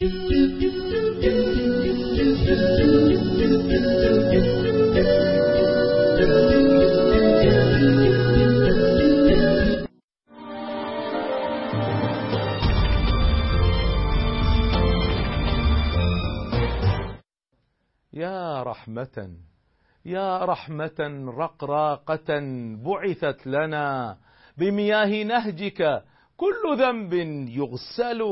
يا رحمة يا رحمة رقراقة بعثت لنا بمياه نهجك كل ذنب يغسل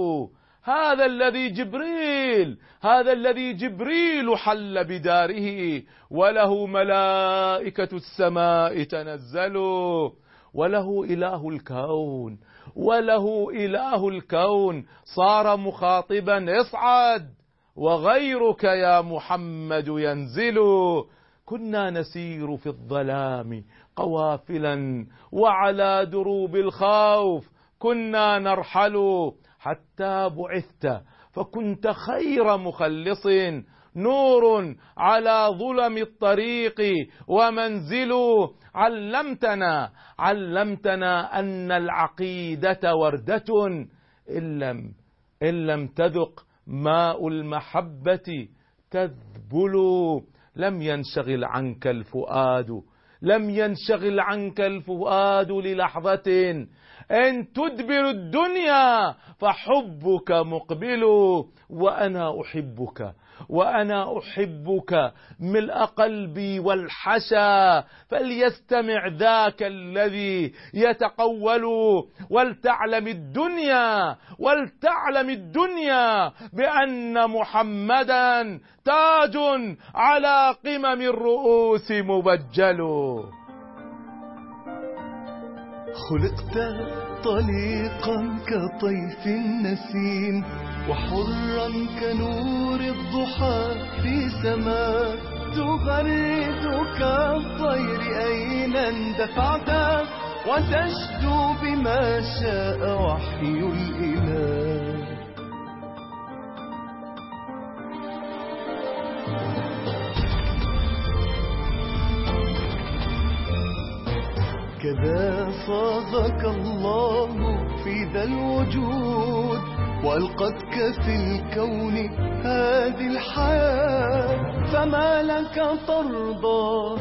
هذا الذي جبريل هذا الذي جبريل حل بداره وله ملائكة السماء تنزلوا وله إله الكون وله إله الكون. صار مخاطبا اصعد وغيرك يا محمد ينزل. كنا نسير في الظلام قوافلا وعلى دروب الخوف كنا نرحل. حتى بعثت. فكنت خير مخلص نور على ظلم الطريق ومنزل علمتنا علمتنا أن العقيدة وردة. إن لم, إن لم تذق ماء المحبة تذبل. لم ينشغل عنك الفؤاد لم ينشغل عنك الفؤاد للحظة. إن تدبر الدنيا فحبك مقبل وأنا أحبك وأنا أحبك ملء قلبي والحشا. فليستمع ذاك الذي يتقول ولتعلم الدنيا ولتعلم الدنيا بأن محمدا تاج على قمم الرؤوس مبجل. خلقت طليقا كطيف النسيم وحرا كنور الضحى في سماء. تغرد كالطير أين اندفعت وتشدو بما شاء وحي الإله. كذا صاغك الله في ذا الوجود وألقتك في الكون هذه الحياة. فما لك ترضى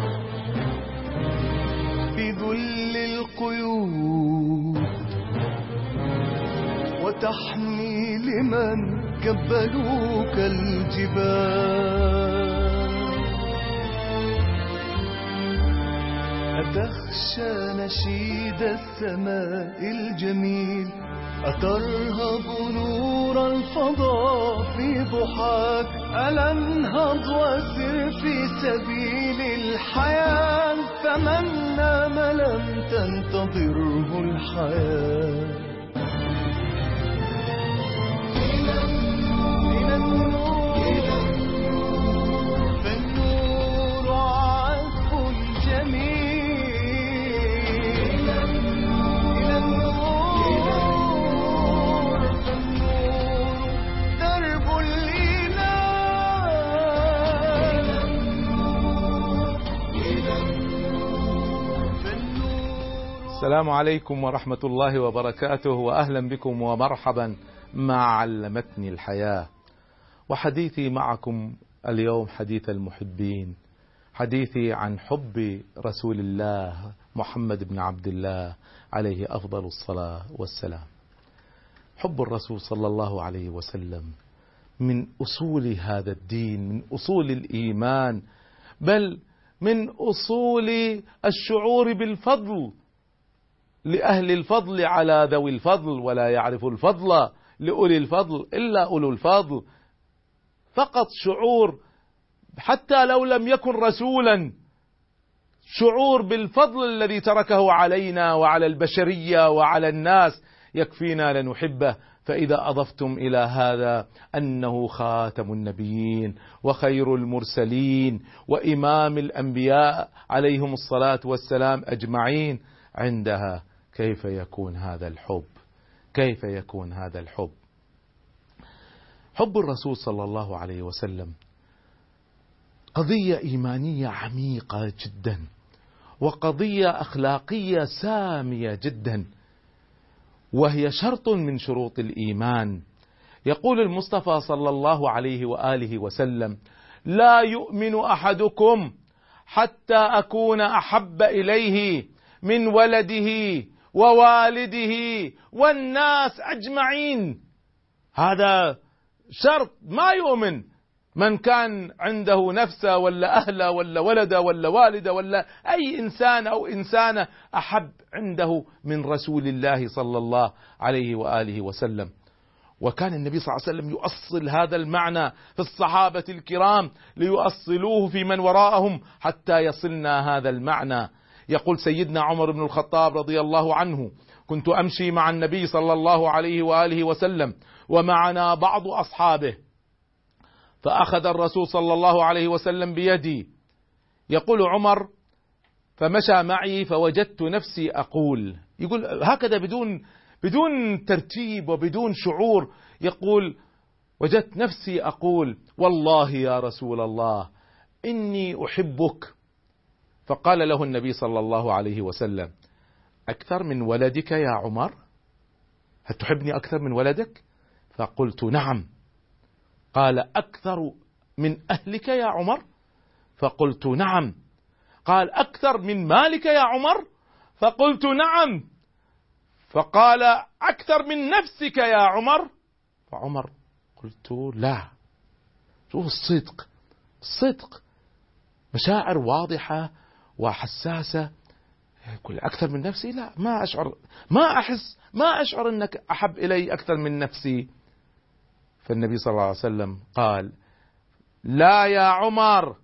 بذل القيود؟ وتحمي لمن كبلوك الجبال. أتخشى نشيد السماء الجميل؟ أترهب نور الفضاء في ضحاك؟ ألا أنهض وسر في سبيل الحياة؟ فمن نام لم تنتظره الحياة. إلى النور السلام عليكم ورحمة الله وبركاته وأهلا بكم ومرحبا مع علمتني الحياة. وحديثي معكم اليوم حديث المحبين حديثي عن حب رسول الله محمد بن عبد الله عليه أفضل الصلاة والسلام. حب الرسول صلى الله عليه وسلم من أصول هذا الدين من أصول الإيمان بل من أصول الشعور بالفضل. لأهل الفضل على ذوي الفضل ولا يعرف الفضل لأولي الفضل إلا أولو الفضل. فقط شعور حتى لو لم يكن رسولا شعور بالفضل الذي تركه علينا وعلى البشرية وعلى الناس. يكفينا لنحبه. فإذا أضفتم إلى هذا أنه خاتم النبيين وخير المرسلين وإمام الأنبياء عليهم الصلاة والسلام أجمعين عندها. كيف يكون هذا الحب؟ كيف يكون هذا الحب؟ حب الرسول صلى الله عليه وسلم قضية إيمانية عميقة جدا وقضية أخلاقية سامية جدا وهي شرط من شروط الإيمان. يقول المصطفى صلى الله عليه وآله وسلم لا يؤمن أحدكم حتى أكون أحب إليه من ولده ووالده والناس أجمعين هذا شرط ما يؤمن من كان عنده نفسه ولا اهله ولا ولده ولا والده ولا أي إنسان أو إنسانة أحب عنده من رسول الله صلى الله عليه وآله وسلم. وكان النبي صلى الله عليه وسلم يؤصل هذا المعنى في الصحابة الكرام ليؤصلوه في من وراءهم حتى يصلنا هذا المعنى. يقول سيدنا عمر بن الخطاب رضي الله عنه: كنت أمشي مع النبي صلى الله عليه وآله وسلم ومعنا بعض أصحابه فأخذ الرسول صلى الله عليه وسلم بيدي. يقول عمر فمشى معي فوجدت نفسي أقول. يقول هكذا بدون بدون ترتيب وبدون شعور يقول وجدت نفسي أقول والله يا رسول الله إني أحبك فقال له النبي صلى الله عليه وسلم أكثر من ولدك يا عمر؟ هل تحبني أكثر من ولدك؟ فقلت نعم. قال أكثر من أهلك يا عمر؟ فقلت نعم. قال أكثر من مالك يا عمر؟ فقلت نعم. فقال أكثر من نفسك يا عمر؟ فعمر قلت لا. شوف الصدق الصدق مشاعر واضحة وحساسة. يقول أكثر من نفسي؟ لا ما أشعر ما أحس ما أشعر إنك أحب إلي أكثر من نفسي. فالنبي صلى الله عليه وسلم قال لا يا عمر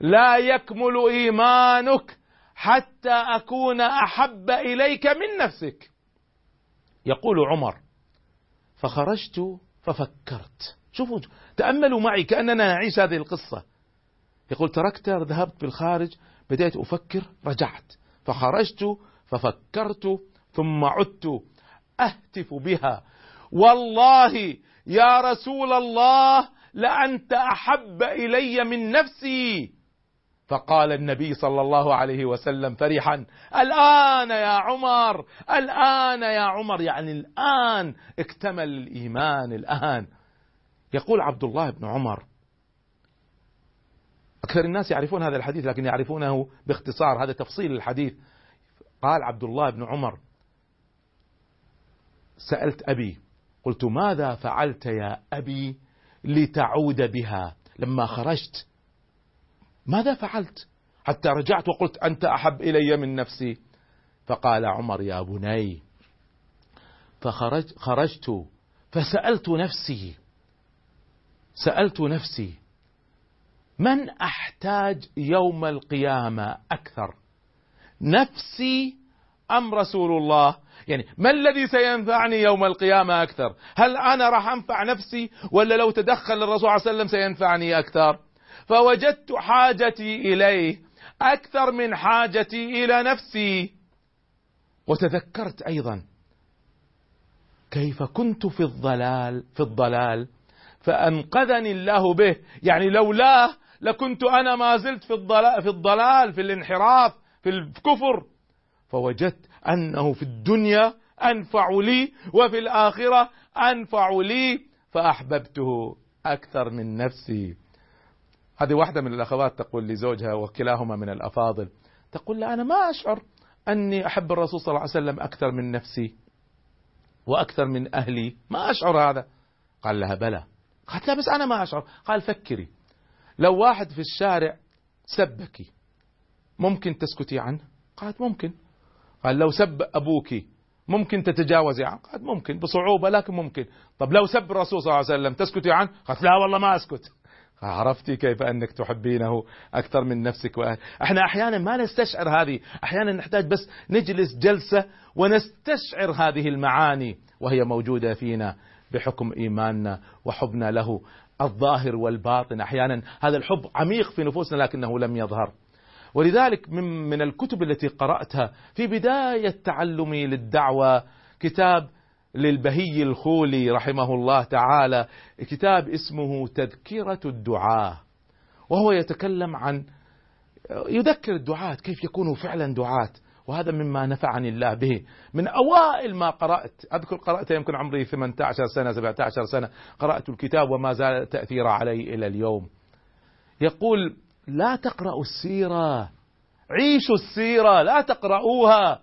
لا يكمل إيمانك حتى أكون أحب إليك من نفسك. يقول عمر فخرجت ففكرت. شوفوا تأملوا معي كأننا نعيش هذه القصة. يقول تركت ذهبت بالخارج بدأت أفكر رجعت. فخرجت ففكرت ثم عدت. أهتف بها. والله يا رسول الله لأنت أحب إلي من نفسي. فقال النبي صلى الله عليه وسلم فرحا الآن يا عمر الآن يا عمر. يعني الآن اكتمل الإيمان الآن. يقول عبد الله بن عمر أكثر الناس يعرفون هذا الحديث لكن يعرفونه باختصار. هذا تفصيل الحديث. قال عبد الله بن عمر سألت أبي قلت ماذا فعلت يا أبي لتعود بها؟ لما خرجت ماذا فعلت؟ حتى رجعت وقلت أنت أحب إلي من نفسي. فقال عمر يا بني فخرج خرجت فسألت نفسي سألت نفسي من أحتاج يوم القيامة أكثر؟ نفسي أم رسول الله؟ يعني ما الذي سينفعني يوم القيامة أكثر؟ هل أنا راح أنفع نفسي ولا لو تدخل الرسول صلى الله عليه وسلم سينفعني أكثر؟ فوجدت حاجتي إليه أكثر من حاجتي إلى نفسي. وتذكرت أيضا كيف كنت في الضلال في الضلال فأنقذني الله به. يعني لولاه لكنت أنا ما زلت في الضلال في الضلال في الانحراف في الكفر. فوجدت أنه في الدنيا أنفع لي وفي الآخرة أنفع لي فأحببته أكثر من نفسي. هذه واحدة من الأخوات تقول لزوجها وكلاهما من الأفاضل تقول أنا ما أشعر أني أحب الرسول صلى الله عليه وسلم أكثر من نفسي وأكثر من أهلي. ما أشعر هذا. قال لها بلى. قالت لا بس أنا ما أشعر. قال فكري. لو واحد في الشارع سبك ممكن تسكتي عنه؟ قالت ممكن. قال لو سب أبوك ممكن تتجاوزي عنه؟ قالت ممكن بصعوبة لكن ممكن. طب لو سب الرسول صلى الله عليه وسلم تسكتي عنه؟ قالت لا والله ما أسكت. عرفتي كيف أنك تحبينه أكثر من نفسك وأهل. إحنا أحيانا ما نستشعر هذه أحيانا نحتاج بس نجلس جلسة ونستشعر هذه المعاني وهي موجودة فينا بحكم إيماننا وحبنا له. الظاهر والباطن. أحيانا هذا الحب عميق في نفوسنا لكنه لم يظهر. ولذلك من من الكتب التي قرأتها في بداية تعلمي للدعوة كتاب للبهي الخولي رحمه الله تعالى كتاب اسمه تذكرة الدعاه وهو يتكلم عن يذكر الدعاة كيف يكونوا فعلا دعاة. وهذا مما نفعني الله به. من أوائل ما قرأت أذكر قرأت يمكن عمري 18 سنة 17 سنة قرأت الكتاب وما زال تأثير علي إلى اليوم. يقول لا تقرأوا السيرة عيشوا السيرة لا تقرأوها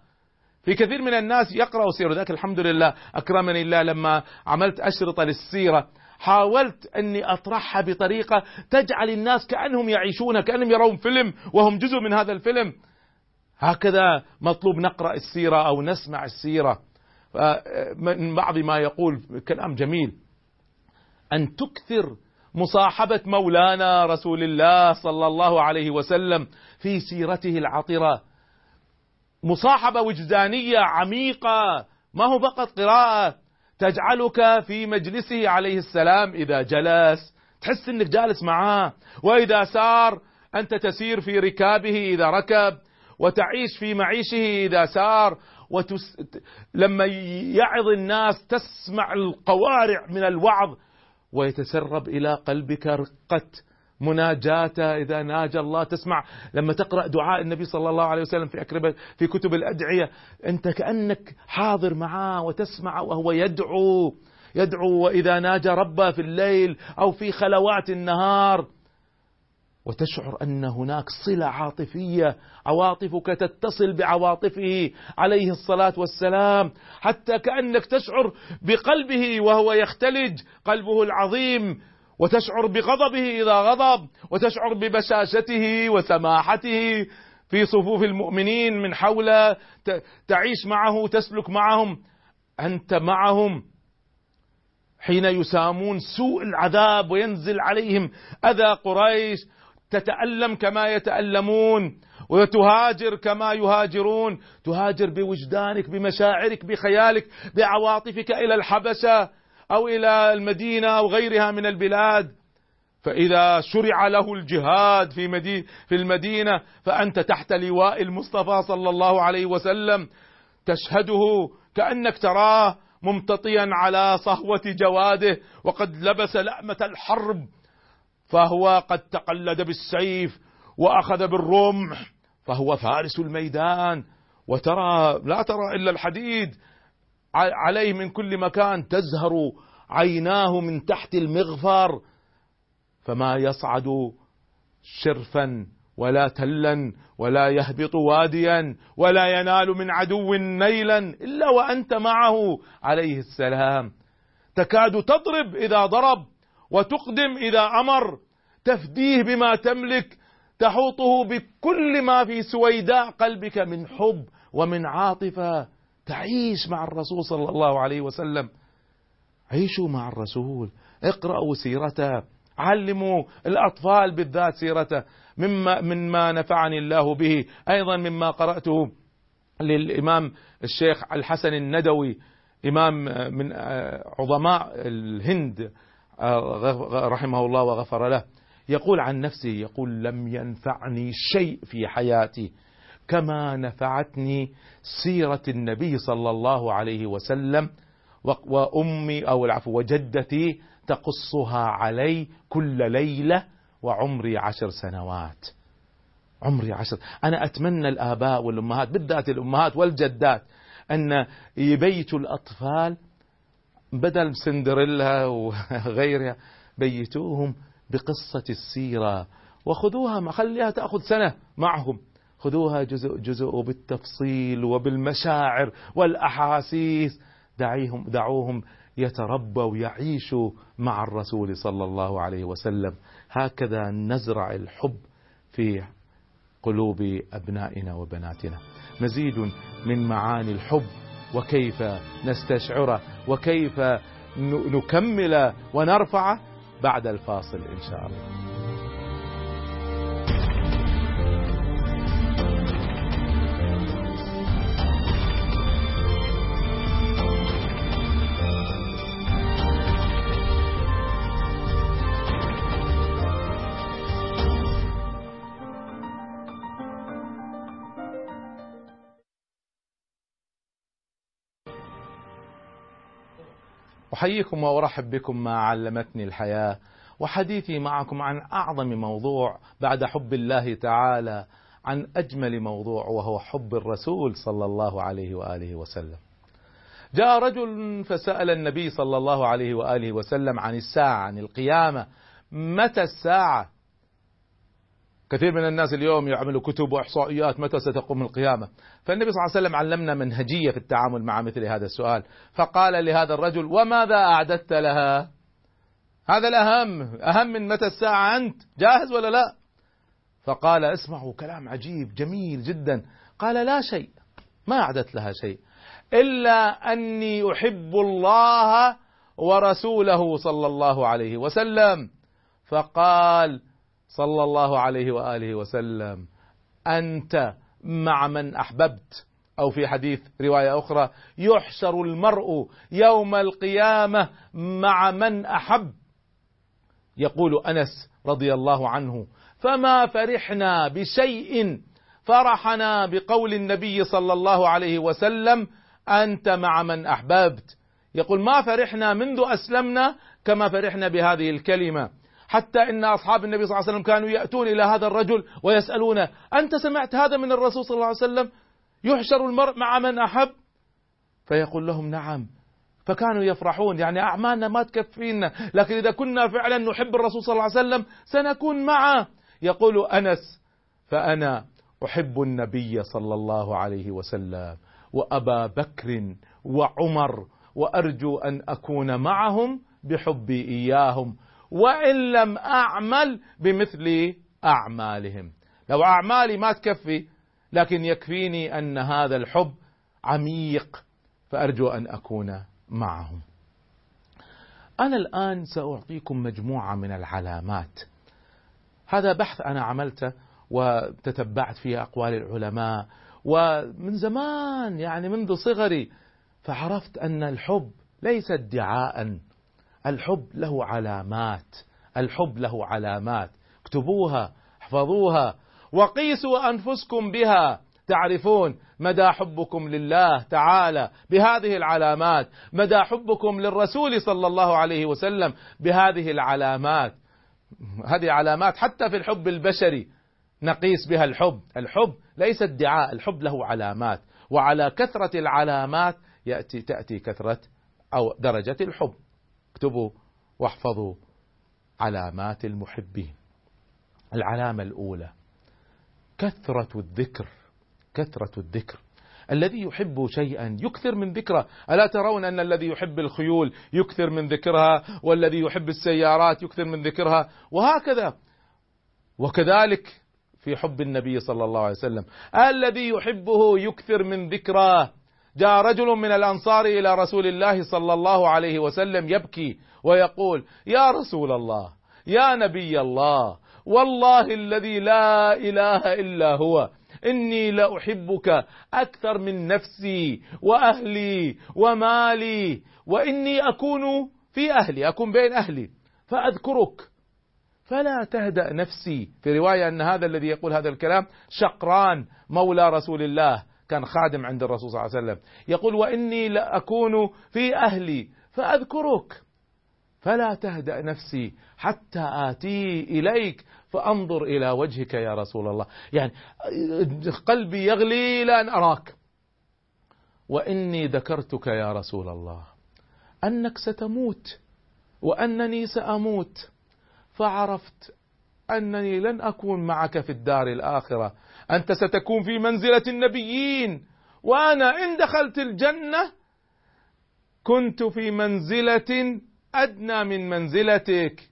في كثير من الناس يقرأوا سيرة ذاك الحمد لله أكرمني الله لما عملت أشرطة للسيرة. حاولت أني أطرحها بطريقة تجعل الناس كأنهم يعيشون كأنهم يرون فيلم وهم جزء من هذا الفيلم. هكذا مطلوب نقرأ السيرة أو نسمع السيرة. من بعض ما يقول كلام جميل. أن تكثر مصاحبة مولانا رسول الله صلى الله عليه وسلم في سيرته العطرة. مصاحبة وجدانية عميقة. ما هو فقط قراءة. تجعلك في مجلسه عليه السلام إذا جلس. تحس أنك جالس معاه. وإذا سار أنت تسير في ركابه إذا ركب. وتعيش في معيشه إذا سار وتس... لما يعظ الناس تسمع القوارع من الوعظ ويتسرب إلى قلبك رقة مناجاته إذا ناجى الله. تسمع لما تقرأ دعاء النبي صلى الله عليه وسلم في أكربة في كتب الأدعية أنت كأنك حاضر معاه وتسمع وهو يدعو يدعو وإذا ناجى ربه في الليل أو في خلوات النهار. وتشعر أن هناك صلة عاطفية عواطفك تتصل بعواطفه عليه الصلاة والسلام. حتى كأنك تشعر بقلبه وهو يختلج قلبه العظيم. وتشعر بغضبه إذا غضب. وتشعر ببشاشته وسماحته في صفوف المؤمنين من حوله تعيش معه تسلك معهم. أنت معهم حين يسامون سوء العذاب وينزل عليهم أذى قريش. تتألم كما يتألمون وتهاجر كما يهاجرون. تهاجر بوجدانك بمشاعرك بخيالك بعواطفك إلى الحبشة أو إلى المدينة أو غيرها من البلاد. فإذا شرع له الجهاد في مدينة في المدينة فأنت تحت لواء المصطفى صلى الله عليه وسلم. تشهده كأنك تراه ممتطيا على صهوة جواده وقد لبس لأمة الحرب. فهو قد تقلد بالسيف وأخذ بالرمح فهو فارس الميدان. وترى لا ترى إلا الحديد عليه من كل مكان تزهر عيناه من تحت المغفر. فما يصعد شرفا ولا تلا ولا يهبط واديا ولا ينال من عدو نيلا إلا وأنت معه. عليه السلام. تكاد تضرب إذا ضرب. وتقدم إذا أمر تفديه بما تملك تحوطه بكل ما في سويداء قلبك من حب ومن عاطفة. تعيش مع الرسول صلى الله عليه وسلم. عيشوا مع الرسول. اقرأوا سيرته. علموا الأطفال بالذات سيرته. مما مما نفعني الله به. أيضا مما قرأته للإمام الشيخ الحسن الندوي إمام من عظماء الهند. رحمه الله وغفر له. يقول عن نفسه يقول لم ينفعني شيء في حياتي كما نفعتني سيرة النبي صلى الله عليه وسلم وأمي أو العفو وجدتي تقصها علي كل ليلة وعمري عشر سنوات. عمري عشر. أنا أتمنى الآباء والأمهات بالذات الأمهات والجدات أن يبيتوا الأطفال بدل سندريلا وغيرها بيتوهم بقصة السيرة. وخذوها خليها تأخذ سنة معهم. خذوها جزء جزء بالتفصيل وبالمشاعر والأحاسيس. دعيهم دعوهم يتربوا ويعيشوا مع الرسول صلى الله عليه وسلم. هكذا نزرع الحب في قلوب أبنائنا وبناتنا. مزيد من معاني الحب وكيف نستشعره وكيف نكمل ونرفعه بعد الفاصل إن شاء الله. أحييكم وأرحب بكم ما علمتني الحياة وحديثي معكم عن أعظم موضوع بعد حب الله تعالى عن أجمل موضوع وهو حب الرسول صلى الله عليه وآله وسلم. جاء رجل فسأل النبي صلى الله عليه وآله وسلم عن الساعة عن القيامة متى الساعة؟ كثير من الناس اليوم يعملوا كتب وإحصائيات متى ستقوم القيامة، فالنبي صلى الله عليه وسلم علمنا منهجية في التعامل مع مثل هذا السؤال، فقال لهذا الرجل: وماذا أعددت لها؟ هذا الأهم، أهم من متى الساعة أنت، جاهز ولا لا؟ فقال اسمعوا كلام عجيب جميل جدا، قال لا شيء، ما أعددت لها شيء، إلا أني أحب الله ورسوله صلى الله عليه وسلم، فقال: صلى الله عليه وآله وسلم. أنت مع من أحببت. أو في حديث رواية أخرى يحشر المرء يوم القيامة مع من أحب. يقول أنس رضي الله عنه فما فرحنا بشيء فرحنا بقول النبي صلى الله عليه وسلم أنت مع من أحببت. يقول ما فرحنا منذ أسلمنا كما فرحنا بهذه الكلمة. حتى إن أصحاب النبي صلى الله عليه وسلم كانوا يأتون إلى هذا الرجل ويسألونه أنت سمعت هذا من الرسول صلى الله عليه وسلم؟ يحشر المرء مع من أحب؟ فيقول لهم نعم. فكانوا يفرحون يعني أعمالنا ما تكفينا لكن إذا كنا فعلا نحب الرسول صلى الله عليه وسلم سنكون معه. يقول أنس فأنا أحب النبي صلى الله عليه وسلم وأبا بكر وعمر وأرجو أن أكون معهم بحبي إياهم. وإن لم أعمل بمثل أعمالهم. لو أعمالي ما تكفي لكن يكفيني أن هذا الحب عميق فأرجو أن أكون معهم. أنا الآن سأعطيكم مجموعة من العلامات. هذا بحث أنا عملته وتتبعت فيه أقوال العلماء ومن زمان يعني منذ صغري فعرفت أن الحب ليس ادعاء. الحب له علامات الحب له علامات. اكتبوها احفظوها وقيسوا أنفسكم بها. تعرفون مدى حبكم لله تعالى بهذه العلامات مدى حبكم للرسول صلى الله عليه وسلم بهذه العلامات. هذه علامات حتى في الحب البشري نقيس بها الحب. الحب ليس ادعاء الحب له علامات. وعلى كثرة العلامات يأتي تأتي كثرة أو درجة الحب. اكتبوا واحفظوا علامات المحبين. العلامة الأولى كثرة الذكر كثرة الذكر. الذي يحب شيئا يكثر من ذكره. ألا ترون أن الذي يحب الخيول يكثر من ذكرها؟ والذي يحب السيارات يكثر من ذكرها؟ وهكذا. وكذلك في حب النبي صلى الله عليه وسلم الذي يحبه يكثر من ذكراه جاء رجل من الأنصار إلى رسول الله صلى الله عليه وسلم يبكي ويقول يا رسول الله يا نبي الله والله الذي لا إله إلا هو إني لأحبك أكثر من نفسي وأهلي ومالي وإني أكون في أهلي أكون بين أهلي فأذكرك فلا تهدأ نفسي. في رواية أن هذا الذي يقول هذا الكلام شقران مولى رسول الله كان خادم عند الرسول صلى الله عليه وسلم. يقول وإني لأكون في أهلي فأذكرك. فلا تهدأ نفسي حتى آتي إليك فأنظر إلى وجهك يا رسول الله. يعني قلبي يغلي لأن أراك. وإني ذكرتك يا رسول الله. أنك ستموت وأنني سأموت. فعرفت أنني لن أكون معك في الدار الآخرة. أنت ستكون في منزلة النبيين. وأنا إن دخلت الجنة كنت في منزلة أدنى من منزلتك.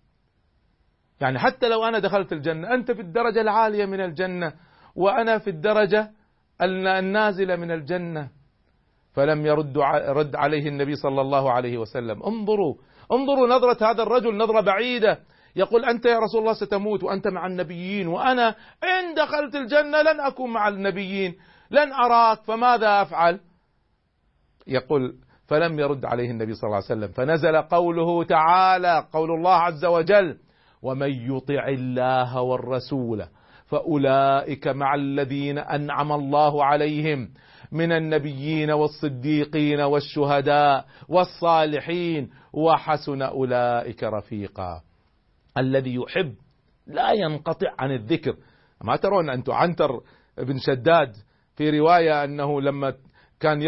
يعني حتى لو أنا دخلت الجنة أنت في الدرجة العالية من الجنة وأنا في الدرجة النازلة من الجنة. فلم يرد رد عليه النبي صلى الله عليه وسلم. انظروا انظروا نظرة هذا الرجل نظرة بعيدة. يقول أنت يا رسول الله ستموت وأنت مع النبيين وأنا إن دخلت الجنة لن أكون مع النبيين لن أراك فماذا أفعل؟ يقول فلم يرد عليه النبي صلى الله عليه وسلم فنزل قوله تعالى قول الله عز وجل ومن يطع الله والرسول فأولئك مع الذين أنعم الله عليهم من النبيين والصديقين والشهداء والصالحين وحسن أولئك رفيقا. الذي يحب. لا ينقطع عن الذكر. ما ترون أنتم عنتر بن شداد في رواية أنه لما كان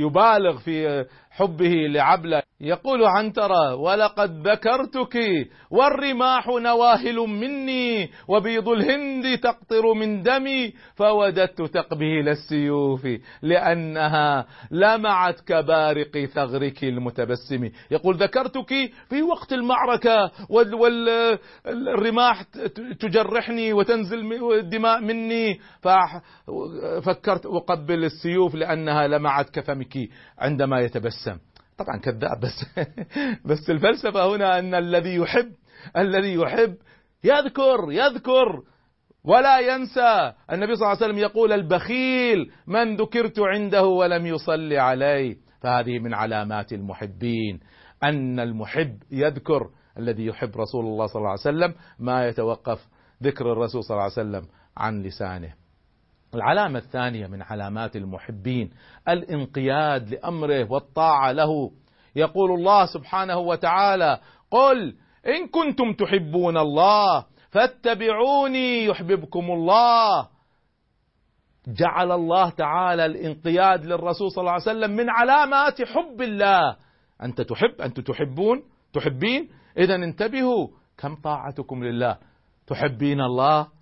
يبالغ في حبه لعبلة. يقول عنترة ولقد ذكرتك والرماح نواهل مني وبيض الهند تقطر من دمي فوددت تقبيل السيوف لأنها لمعت كبارق ثغرك المتبسم. يقول ذكرتك في وقت المعركة والرماح تجرحني وتنزل الدماء مني ففكرت أقبل السيوف لأنها لمعت كفمك عندما يتبسم. طبعا كذاب بس بس الفلسفة هنا أن الذي يحب الذي يحب يذكر يذكر. ولا ينسى النبي صلى الله عليه وسلم يقول البخيل من ذكرت عنده ولم يصلي علي فهذه من علامات المحبين. أن المحب يذكر الذي يحب رسول الله صلى الله عليه وسلم ما يتوقف ذكر الرسول صلى الله عليه وسلم عن لسانه. العلامة الثانية من علامات المحبين الانقياد لأمره والطاعة له. يقول الله سبحانه وتعالى قل إن كنتم تحبون الله فاتبعوني يحببكم الله. جعل الله تعالى الانقياد للرسول صلى الله عليه وسلم من علامات حب الله. أنت تحب أنت تحبون تحبين؟ إذا انتبهوا كم طاعتكم لله؟ تحبين الله؟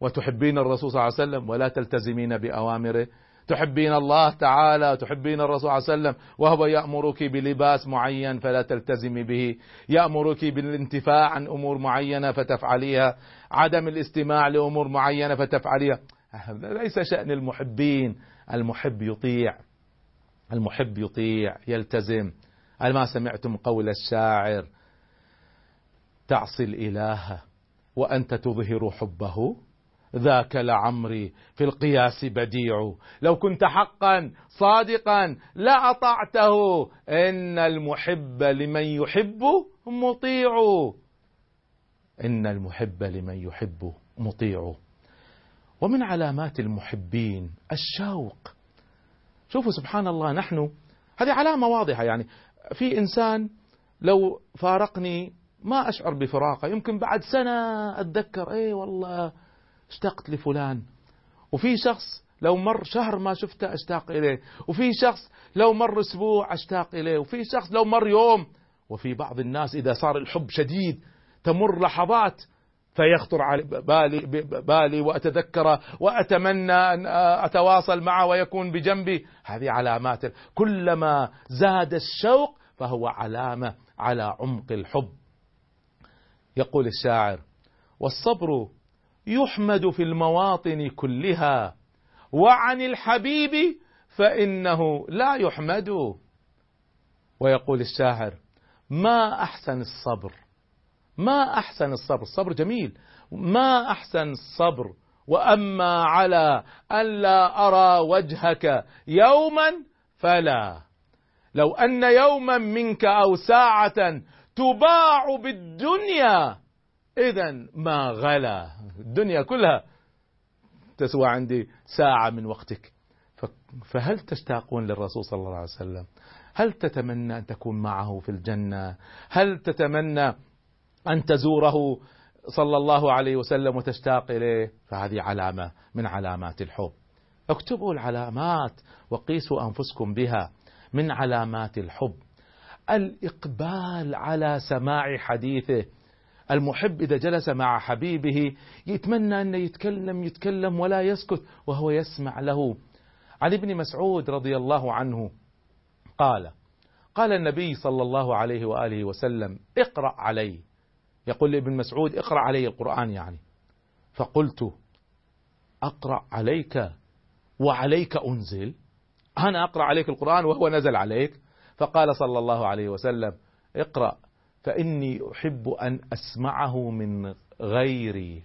وتحبين الرسول صلى الله عليه وسلم ولا تلتزمين بأوامره. تحبين الله تعالى تحبين الرسول صلى الله عليه وسلم وهو يأمرك بلباس معين فلا تلتزمي به. يأمرك بالانتفاع عن أمور معينة فتفعليها. عدم الاستماع لأمور معينة فتفعليها. ليس شأن المحبين. المحب يطيع. المحب يطيع يلتزم. هل ما سمعتم قول الشاعر؟ تعصي الإله وأنت تظهر حبه. ذاك لعمري في القياس بديع. لو كنت حقا صادقا لأطعته إن المحب لمن يحب مطيع. إن المحب لمن يحب مطيع. ومن علامات المحبين الشوق. شوفوا سبحان الله نحن هذه علامة واضحة. يعني في إنسان لو فارقني ما أشعر بفراقة. يمكن بعد سنة أتذكر إيه والله اشتقت لفلان. وفي شخص لو مر شهر ما شفته اشتاق إليه. وفي شخص لو مر أسبوع اشتاق إليه. وفي شخص لو مر يوم. وفي بعض الناس إذا صار الحب شديد تمر لحظات فيخطر على بالي بالي واتذكره وأتمنى أن أتواصل معه ويكون بجنبي. هذه علامات. كلما زاد الشوق فهو علامة على عمق الحب. يقول الشاعر والصبر يحمد في المواطن كلها. وعن الحبيب فإنه لا يحمد. ويقول الشاعر ما أحسن الصبر؟ ما أحسن الصبر؟ الصبر جميل. ما أحسن الصبر؟ وأما على أن لا أرى وجهك يوما فلا. لو أن يوما منك أو ساعة تباع بالدنيا إذا ما غلا الدنيا كلها تسوى عندي ساعة من وقتك. فهل تشتاقون للرسول صلى الله عليه وسلم؟ هل تتمنى أن تكون معه في الجنة؟ هل تتمنى أن تزوره صلى الله عليه وسلم وتشتاق إليه؟ فهذه علامة من علامات الحب. اكتبوا العلامات وقيسوا أنفسكم بها من علامات الحب. الإقبال على سماع حديثه المحب إذا جلس مع حبيبه يتمنى أن يتكلم يتكلم ولا يسكت وهو يسمع له. عن ابن مسعود رضي الله عنه قال قال النبي صلى الله عليه وآله وسلم اقرأ علي. يقول لابن مسعود اقرأ علي القرآن يعني. فقلت أقرأ عليك وعليك أنزل. أنا أقرأ عليك القرآن وهو نزل عليك. فقال صلى الله عليه وسلم اقرأ. فإني أحب أن أسمعه من غيري.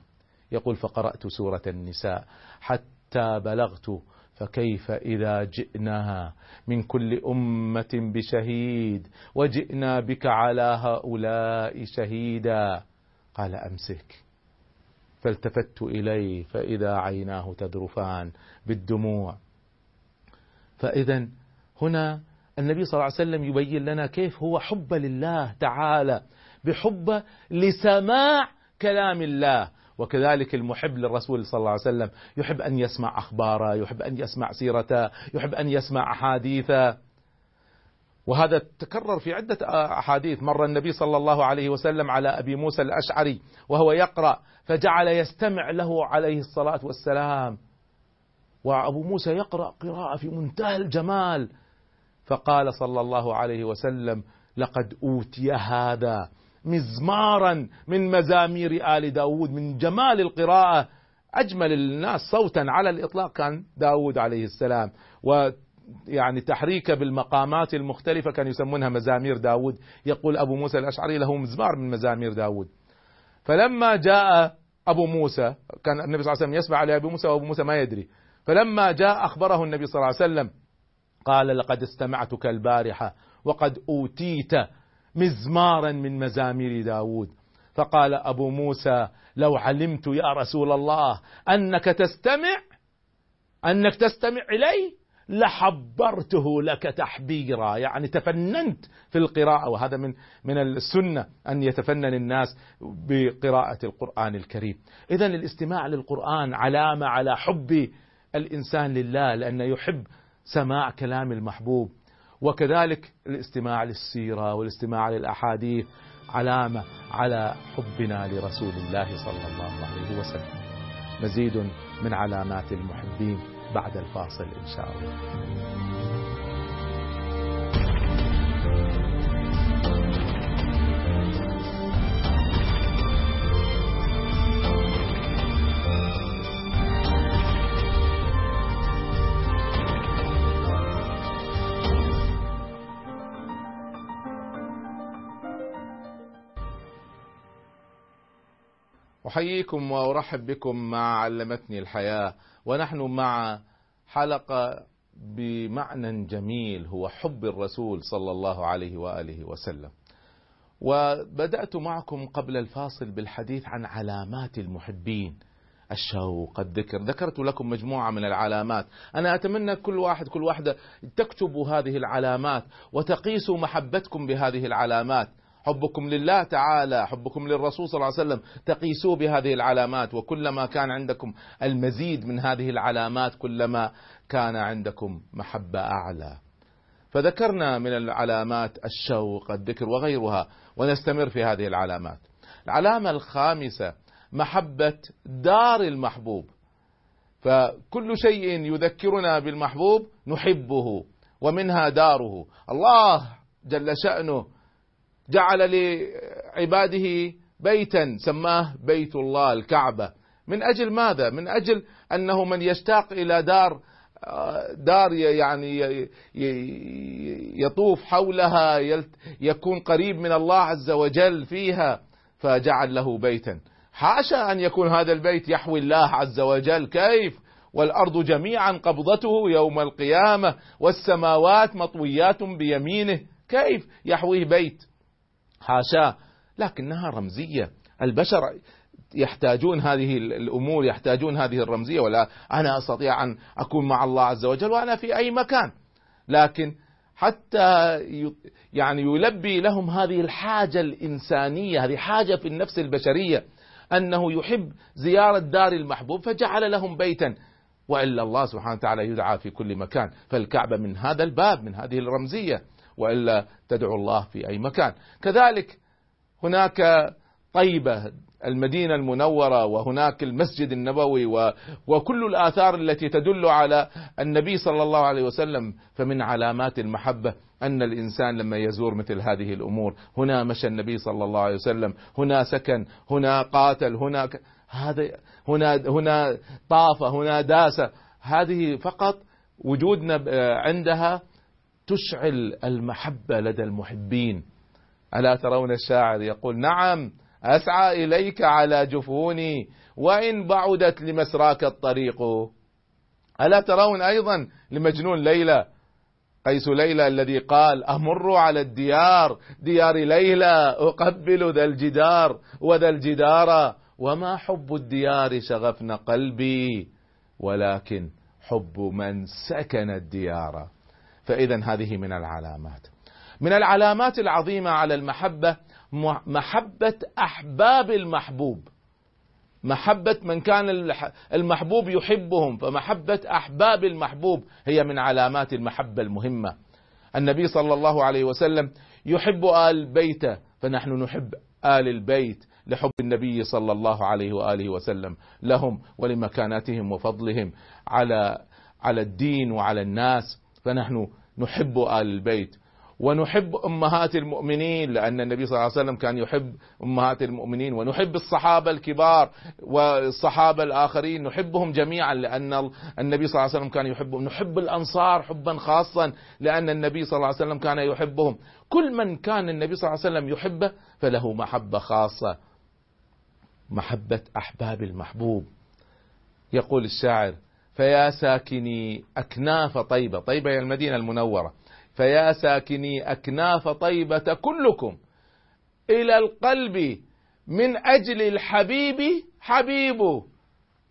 يقول فقرأت سورة النساء حتى بلغت فكيف إذا جئنا من كل أمة بشهيد؟ وجئنا بك على هؤلاء شهيدا. قال أمسك. فالتفت إليه فإذا عيناه تذرفان بالدموع. فإذا هنا النبي صلى الله عليه وسلم يبين لنا كيف هو حب لله تعالى بحب لسماع كلام الله. وكذلك المحب للرسول صلى الله عليه وسلم يحب أن يسمع أخباره يحب أن يسمع سيرته يحب أن يسمع أحاديثه. وهذا تكرر في عدة أحاديث. مر النبي صلى الله عليه وسلم على أبي موسى الأشعري وهو يقرأ فجعل يستمع له عليه الصلاة والسلام. وأبو موسى يقرأ قراءة في منتهى الجمال. فقال صلى الله عليه وسلم لقد أوتي هذا مزمارا من مزامير آل داود من جمال القراءة. أجمل الناس صوتا على الإطلاق كان داود عليه السلام. و يعني تحريكه بالمقامات المختلفة كانوا يسمونها مزامير داود. يقول أبو موسى الأشعري له مزمار من مزامير داود. فلما جاء أبو موسى كان النبي صلى الله عليه وسلم يسمع على أبو موسى وأبو موسى ما يدري. فلما جاء أخبره النبي صلى الله عليه وسلم قال لقد استمعتك البارحة وقد أوتيت مزمارا من مزامير داود. فقال أبو موسى لو علمت يا رسول الله أنك تستمع أنك تستمع إلي لحبرته لك تحبيرا. يعني تفننت في القراءة وهذا من من السنة أن يتفنن الناس بقراءة القرآن الكريم. إذا الاستماع للقرآن علامة على حب الإنسان لله لأنه يحب سماع كلام المحبوب وكذلك الاستماع للسيرة والاستماع للأحاديث علامة على حبنا لرسول الله صلى الله عليه وسلم. مزيد من علامات المحبين بعد الفاصل إن شاء الله. أحييكم وأرحب بكم مع علمتني الحياة. ونحن مع حلقة بمعنى جميل هو حب الرسول صلى الله عليه وآله وسلم. وبدأت معكم قبل الفاصل بالحديث عن علامات المحبين. الشوق الذكر. ذكرت لكم مجموعة من العلامات. أنا أتمنى كل واحد كل واحدة تكتبوا هذه العلامات وتقيسوا محبتكم بهذه العلامات. حبكم لله تعالى حبكم للرسول صلى الله عليه وسلم. تقيسوه بهذه العلامات وكلما كان عندكم المزيد من هذه العلامات كلما كان عندكم محبة أعلى. فذكرنا من العلامات الشوق الذكر وغيرها ونستمر في هذه العلامات. العلامة الخامسة محبة دار المحبوب. فكل شيء يذكرنا بالمحبوب نحبه ومنها داره. الله جل شأنه جعل لعباده بيتا سماه بيت الله الكعبة. من أجل ماذا؟ من أجل أنه من يشتاق إلى دار دار يعني يطوف حولها يكون قريب من الله عز وجل فيها فجعل له بيتا. حاشا أن يكون هذا البيت يحوي الله عز وجل. كيف؟ والأرض جميعا قبضته يوم القيامة والسماوات مطويات بيمينه. كيف يحويه بيت؟ حاشاه لكنها رمزية. البشر يحتاجون هذه الأمور يحتاجون هذه الرمزية ولا أنا أستطيع أن أكون مع الله عز وجل وأنا في أي مكان. لكن حتى يعني يلبي لهم هذه الحاجة الإنسانية هذه حاجة في النفس البشرية أنه يحب زيارة دار المحبوب فجعل لهم بيتا. وإلا الله سبحانه وتعالى يدعى في كل مكان. فالكعبة من هذا الباب من هذه الرمزية. وإلا تدعو الله في أي مكان كذلك هناك طيبة المدينة المنورة وهناك المسجد النبوي و... وكل الآثار التي تدل على النبي صلى الله عليه وسلم فمن علامات المحبة أن الإنسان لما يزور مثل هذه الأمور هنا مشى النبي صلى الله عليه وسلم هنا سكن هنا قاتل هنا. هذا هنا هنا طاف هنا داس هذه فقط وجودنا عندها تشعل المحبة لدى المحبين. ألا ترون الشاعر يقول نعم أسعى إليك على جفوني وإن بعدت لمسراك الطريق. ألا ترون أيضا لمجنون ليلى قيس ليلى الذي قال أمر على الديار ديار ليلى أقبل ذا الجدار وذا الجدار وما حب الديار شغفن قلبي ولكن حب من سكن الديار. فإذا هذه من العلامات. من العلامات العظيمة على المحبة محبة أحباب المحبوب. محبة من كان المحبوب يحبهم فمحبة أحباب المحبوب هي من علامات المحبة المهمة. النبي صلى الله عليه وسلم يحب آل بيته فنحن نحب آل البيت لحب النبي صلى الله عليه وآله وسلم. لهم ولمكانتهم وفضلهم على على الدين وعلى الناس. فنحن نحب آل البيت ونحب أمهات المؤمنين لأن النبي صلى الله عليه وسلم كان يحب أمهات المؤمنين ونحب الصحابة الكبار والصحابة الآخرين نحبهم جميعا لأن النبي صلى الله عليه وسلم كان يحبهم نحب الأنصار حبا خاصا لأن النبي صلى الله عليه وسلم كان يحبهم. كل من كان النبي صلى الله عليه وسلم يحبه فله محبة خاصة محبة أحباب المحبوب. يقول الشاعر فيا ساكني أكناف طيبة طيبة هي المدينة المنورة. فيا ساكني أكناف طيبة كلكم. إلى القلب من أجل الحبيب حبيب.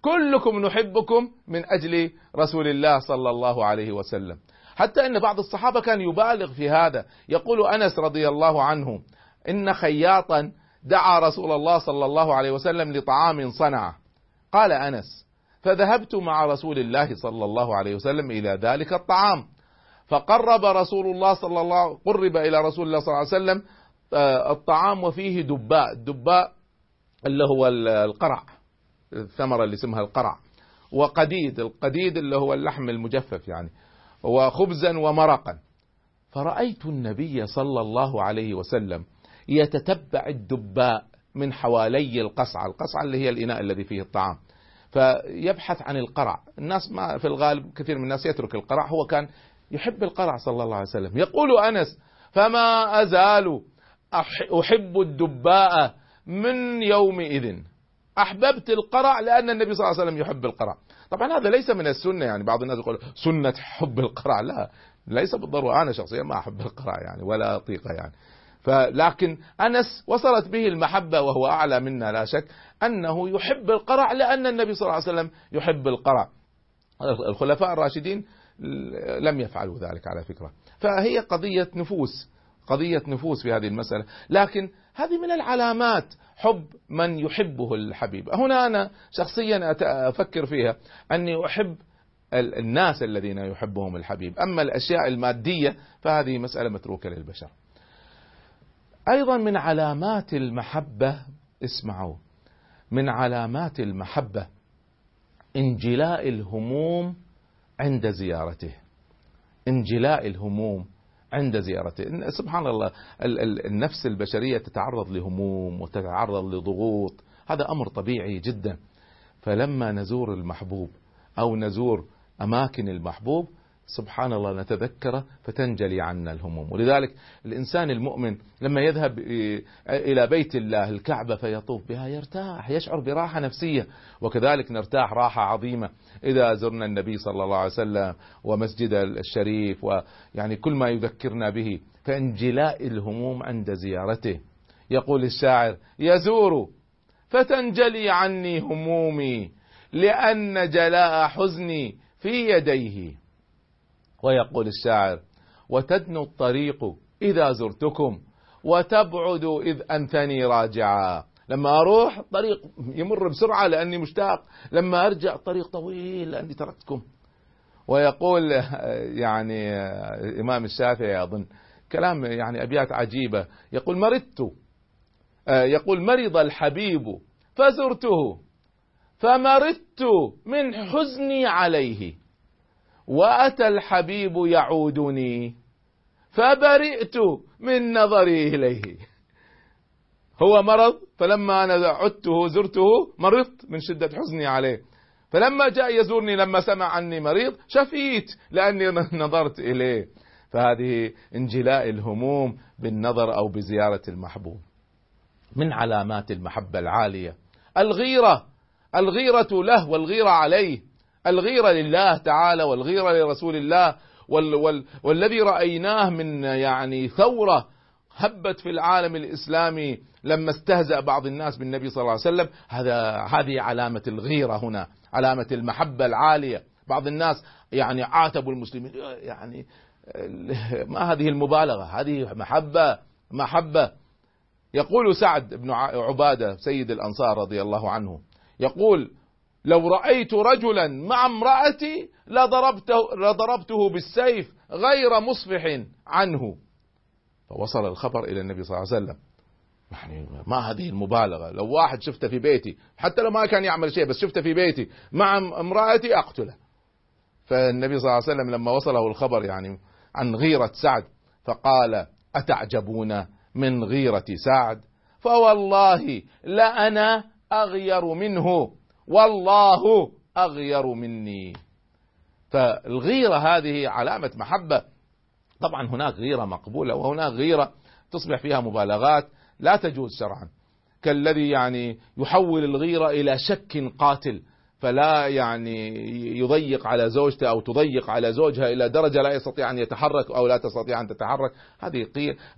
كلكم نحبكم من أجل رسول الله صلى الله عليه وسلم. حتى أن بعض الصحابة كان يبالغ في هذا. يقول أنس رضي الله عنه إن خياطا دعا رسول الله صلى الله عليه وسلم لطعام صنعه. قال أنس فذهبت مع رسول الله صلى الله عليه وسلم إلى ذلك الطعام. فقرب رسول الله صلى الله قرب إلى رسول الله صلى الله عليه وسلم آه، الطعام وفيه دباء. الدباء اللي هو ال- القرع الثمرة اللي اسمها القرع وقديد. القديد اللي هو اللحم المجفف يعني وخبزا ومرقا. فرأيت النبي صلى الله عليه وسلم يتتبع الدباء من حوالي القصعة. القصعة اللي هي الإناء الذي فيه الطعام. فيبحث عن القرع. الناس ما في الغالب كثير من الناس يترك القرع. هو كان يحب القرع صلى الله عليه وسلم. يقول أنس فما أزال أح- أحب الدباء من يومئذ؟ أحببت القرع لأن النبي صلى الله عليه وسلم يحب القرع. طبعا هذا ليس من السنة. يعني بعض الناس يقول سنة حب القرع. لا ليس بالضرورة. أنا شخصيا ما أحب القرع يعني ولا أطيقه يعني. فلكن أنس وصلت به المحبة وهو أعلى منا لا شك أنه يحب القرع لأن النبي صلى الله عليه وسلم يحب القرع. الخلفاء الراشدين لم يفعلوا ذلك على فكرة. فهي قضية نفوس قضية نفوس في هذه المسألة. لكن هذه من العلامات حب من يحبه الحبيب. هنا أنا شخصيا أفكر فيها. أني أحب ال- الناس الذين يحبهم الحبيب. أما الأشياء المادية فهذه مسألة متروكة للبشر. أيضا من علامات المحبة اسمعوا من علامات المحبة انجلاء الهموم عند زيارته. انجلاء الهموم عند زيارته. سبحان الله ال- ال- النفس البشرية تتعرض لهموم وتتعرض لضغوط. هذا أمر طبيعي جدا. فلما نزور المحبوب أو نزور أماكن المحبوب سبحان الله نتذكره فتنجلي عنا الهموم. ولذلك الإنسان المؤمن لما يذهب إلى بيت الله الكعبة فيطوف بها يرتاح يشعر براحة نفسية. وكذلك نرتاح راحة عظيمة إذا زرنا النبي صلى الله عليه وسلم ومسجد الشريف ويعني كل ما يذكرنا به فانجلاء الهموم عند زيارته. يقول الشاعر يزور فتنجلي عني همومي لأن جلاء حزني في يديه. ويقول الشاعر وتدنو الطريق إذا زرتكم وتبعد إذ أنثني راجعا. لما أروح الطريق يمر بسرعة لأني مشتاق لما أرجع الطريق طويل لأني تركتكم. ويقول يعني إمام الشافعي أظن كلام يعني أبيات عجيبة. يقول مرضت. يقول مرض الحبيب فزرته فمرضت من حزني عليه. وأتى الحبيب يعودني فبرئت من نظري إليه. هو مرض فلما أنا عدته زرته مرضت من شدة حزني عليه. فلما جاء يزورني لما سمع عني مريض شفيت لأني نظرت إليه. فهذه انجلاء الهموم بالنظر أو بزيارة المحبوب. من علامات المحبة العالية. الغيرة الغيرة له والغيرة عليه. الغيرة لله تعالى والغيرة لرسول الله وال وال والذي رأيناه من يعني ثورة هبت في العالم الإسلامي لما استهزأ بعض الناس بالنبي صلى الله عليه وسلم. هذا هذه علامة الغيرة هنا علامة المحبة العالية. بعض الناس يعني عاتبوا المسلمين. يعني ما هذه المبالغة؟ هذه محبة محبة. يقول سعد بن عبادة سيد الأنصار رضي الله عنه يقول لو رأيت رجلا مع امرأتي لضربته, لضربته بالسيف غير مصفح عنه. فوصل الخبر إلى النبي صلى الله عليه وسلم. يعني ما هذه المبالغة. لو واحد شفته في بيتي حتى لو ما كان يعمل شيء بس شفته في بيتي مع امرأتي أقتله. فالنبي صلى الله عليه وسلم لما وصله الخبر يعني عن غيرة سعد فقال أتعجبون من غيرة سعد؟ فوالله لأنا أغير منه. والله أغير مني. فالغيرة هذه علامة محبة. طبعا هناك غيرة مقبولة وهناك غيرة تصبح فيها مبالغات لا تجوز شرعا. كالذي يعني يحول الغيرة إلى شك قاتل فلا يعني يضيق على زوجته أو تضيق على زوجها إلى درجة لا يستطيع أن يتحرك أو لا تستطيع أن تتحرك. هذه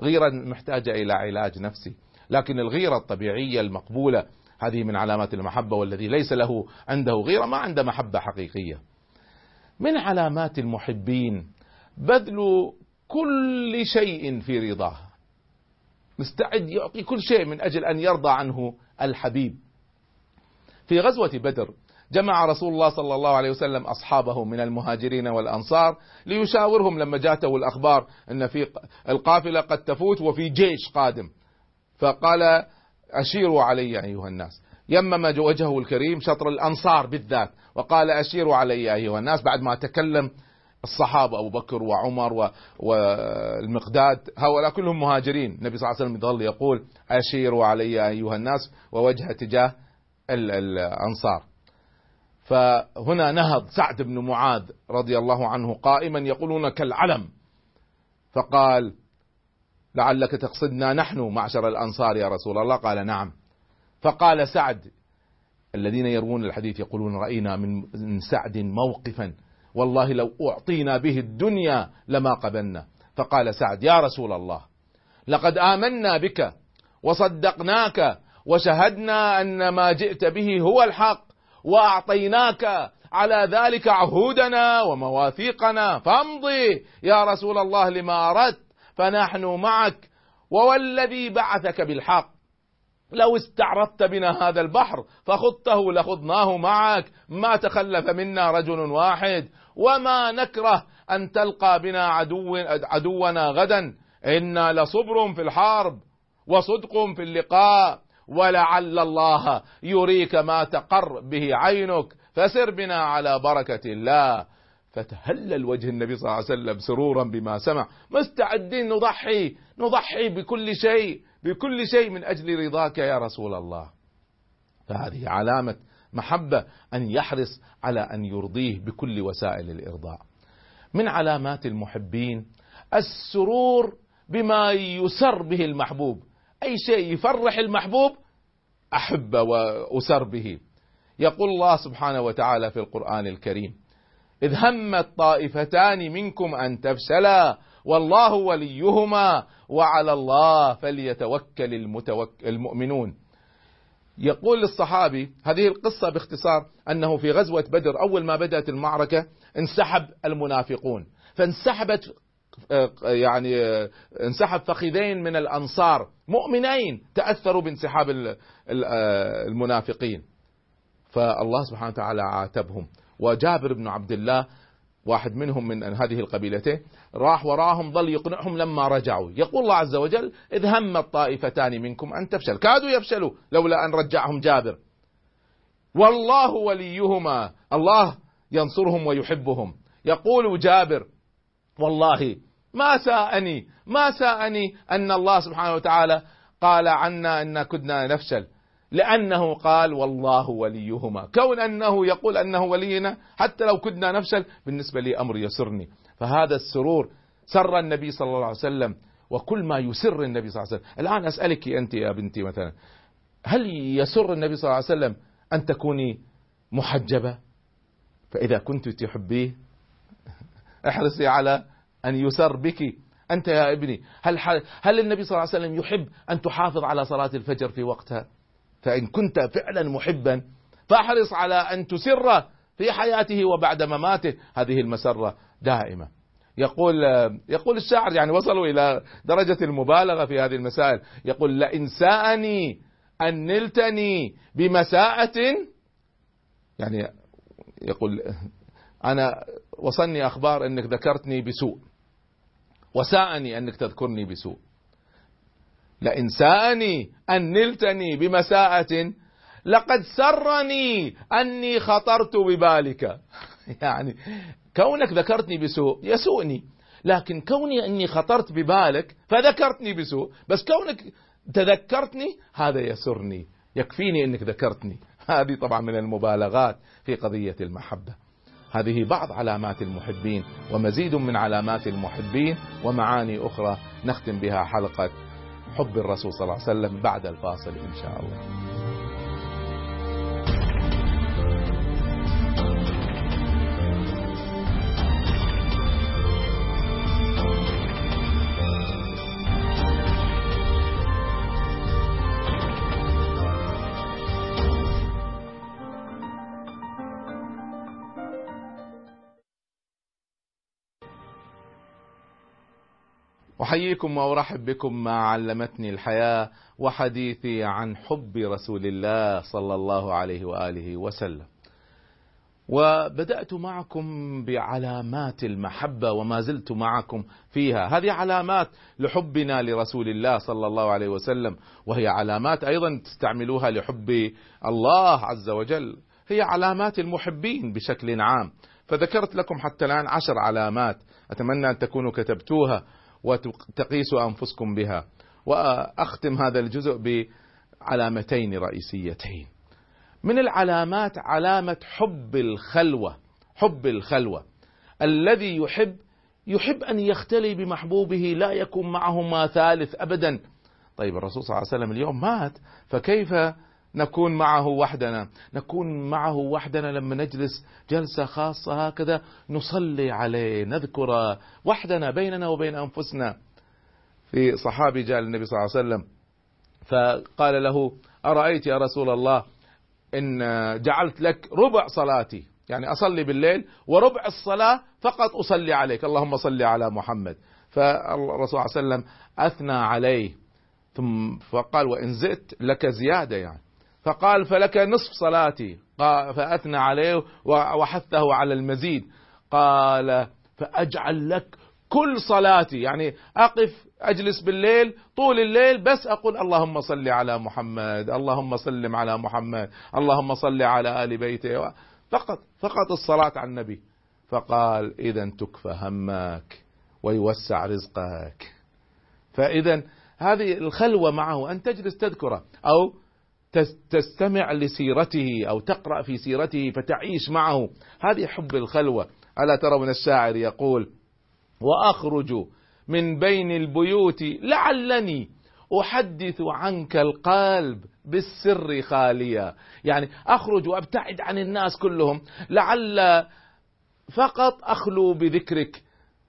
غيرة محتاجة إلى علاج نفسي. لكن الغيرة الطبيعية المقبولة هذه من علامات المحبة والذي ليس له عنده غيرة ما عنده محبة حقيقية. من علامات المحبين بذل كل شيء في رضاه. مستعد يعطي كل شيء من أجل أن يرضى عنه الحبيب. في غزوة بدر جمع رسول الله صلى الله عليه وسلم أصحابه من المهاجرين والأنصار ليشاورهم لما جاءته الأخبار أن في القافلة قد تفوت وفي جيش قادم. فقال أشيروا علي أيها الناس. يمم وجهه الكريم شطر الأنصار بالذات وقال أشيروا علي أيها الناس بعد ما تكلم الصحابة أبو بكر وعمر والمقداد هؤلاء كلهم مهاجرين. النبي صلى الله عليه وسلم يظل يقول أشيروا علي أيها الناس ووجه تجاه الأنصار. فهنا نهض سعد بن معاذ رضي الله عنه قائما يقولون كالعلم فقال لعلك تقصدنا نحن معشر الأنصار يا رسول الله؟ قال نعم. فقال سعد الذين يروون الحديث يقولون رأينا من سعد موقفا. والله لو أعطينا به الدنيا لما قبلنا. فقال سعد يا رسول الله لقد آمنا بك وصدقناك وشهدنا أن ما جئت به هو الحق وأعطيناك على ذلك عهودنا ومواثيقنا. فامضي يا رسول الله لما أردت. فنحن معك ووالذي بعثك بالحق. لو استعرضت بنا هذا البحر فخضته لخضناه معك. ما تخلف منا رجل واحد. وما نكره أن تلقى بنا عدو عدونا غدا. إنا لصبر في الحرب وصدق في اللقاء. ولعل الله يريك ما تقر به عينك فسر بنا على بركة الله. فتهلل وجه النبي صلى الله عليه وسلم سرورا بما سمع. مستعدين نضحي؟ نضحي بكل شيء بكل شيء من أجل رضاك يا رسول الله. فهذه علامة محبة أن يحرص على أن يرضيه بكل وسائل الإرضاء. من علامات المحبين السرور بما يسر به المحبوب. أي شيء يفرح المحبوب أحب وأسر به. يقول الله سبحانه وتعالى في القرآن الكريم إذ همت طائفتان منكم أن تفشلا والله وليهما وعلى الله فليتوكل المتوك المؤمنون. يقول الصحابي هذه القصة باختصار أنه في غزوة بدر أول ما بدأت المعركة انسحب المنافقون فانسحبت يعني انسحب فخذين من الأنصار مؤمنين تأثروا بانسحاب المنافقين. فالله سبحانه وتعالى عاتبهم. وجابر بن عبد الله واحد منهم من هذه القبيلتين راح وراهم ظل يقنعهم لما رجعوا. يقول الله عز وجل إذ هم الطائفتان منكم أن تفشل كادوا يفشلوا لولا أن رجعهم جابر. والله وليهما الله ينصرهم ويحبهم. يقول جابر والله ما ساءني ما ساءني أن الله سبحانه وتعالى قال عنا أن كنا نفشل. لأنه قال والله وليهما. كون أنه يقول أنه ولينا حتى لو كنا نفشل بالنسبة لي أمر يسرني. فهذا السرور سر النبي صلى الله عليه وسلم وكل ما يسر النبي صلى الله عليه وسلم. الآن أسألك أنت يا بنتي مثلا هل يسر النبي صلى الله عليه وسلم أن تكوني محجبة؟ فإذا كنت تحبيه احرصي على أن يسر بك. أنت يا ابني هل, هل النبي صلى الله عليه وسلم يحب أن تحافظ على صلاة الفجر في وقتها؟ فإن كنت فعلا محبا فاحرص على أن تسر في حياته وبعد مماته. هذه المسرة دائمة. يقول يقول الشاعر يعني وصلوا إلى درجة المبالغة في هذه المسائل. يقول لئن ساءني أن نلتني بمساءة يعني يقول أنا وصلني أخبار أنك ذكرتني بسوء. وساءني أنك تذكرني بسوء. لئن ساءني أن نلتني بمساءة لقد سرني أني خطرت ببالك. يعني كونك ذكرتني بسوء يسوءني لكن كوني أني خطرت ببالك فذكرتني بسوء. بس كونك تذكرتني هذا يسرني يكفيني أنك ذكرتني. هذه طبعا من المبالغات في قضية المحبة. هذه بعض علامات المحبين ومزيد من علامات المحبين ومعاني أخرى نختم بها حلقة حب الرسول صلى الله عليه وسلم بعد الفاصل إن شاء الله. أحييكم وأرحب بكم ما علمتني الحياة وحديثي عن حب رسول الله صلى الله عليه وآله وسلم. وبدأت معكم بعلامات المحبة وما زلت معكم فيها. هذه علامات لحبنا لرسول الله صلى الله عليه وسلم وهي علامات أيضا تستعملوها لحب الله عز وجل. هي علامات المحبين بشكل عام. فذكرت لكم حتى الآن عشر علامات. أتمنى أن تكونوا كتبتوها. وتقيسوا أنفسكم بها. وأختم هذا الجزء بعلامتين رئيسيتين. من العلامات علامة حب الخلوة حب الخلوة. الذي يحب يحب أن يختلي بمحبوبه لا يكون معه ما ثالث أبدا. طيب الرسول صلى الله عليه وسلم اليوم مات فكيف نكون معه وحدنا. نكون معه وحدنا لما نجلس جلسة خاصة هكذا نصلي عليه نذكر وحدنا بيننا وبين أنفسنا. في صحابي جاء للنبي صلى الله عليه وسلم فقال له أرأيت يا رسول الله إن جعلت لك ربع صلاتي؟ يعني أصلي بالليل وربع الصلاة فقط أصلي عليك. اللهم صل على محمد. فالرسول صلى الله عليه وسلم أثنى عليه. ثم فقال وإن زدت لك زيادة يعني. فقال فلك نصف صلاتي. فأثنى عليه وحثه على المزيد. قال فأجعل لك كل صلاتي. يعني أقف أجلس بالليل طول الليل بس أقول اللهم صل على محمد اللهم سلم على محمد اللهم صل على آل بيته. فقط فقط الصلاة على النبي. فقال إذا تكفى همك ويوسع رزقك. فإذا هذه الخلوة معه أن تجلس تذكرة أو تستمع لسيرته أو تقرأ في سيرته فتعيش معه. هذه حب الخلوة. ألا ترون الشاعر يقول وأخرج من بين البيوت لعلني أحدث عنك القلب بالسر خاليا. يعني أخرج وأبتعد عن الناس كلهم لعل فقط أخلو بذكرك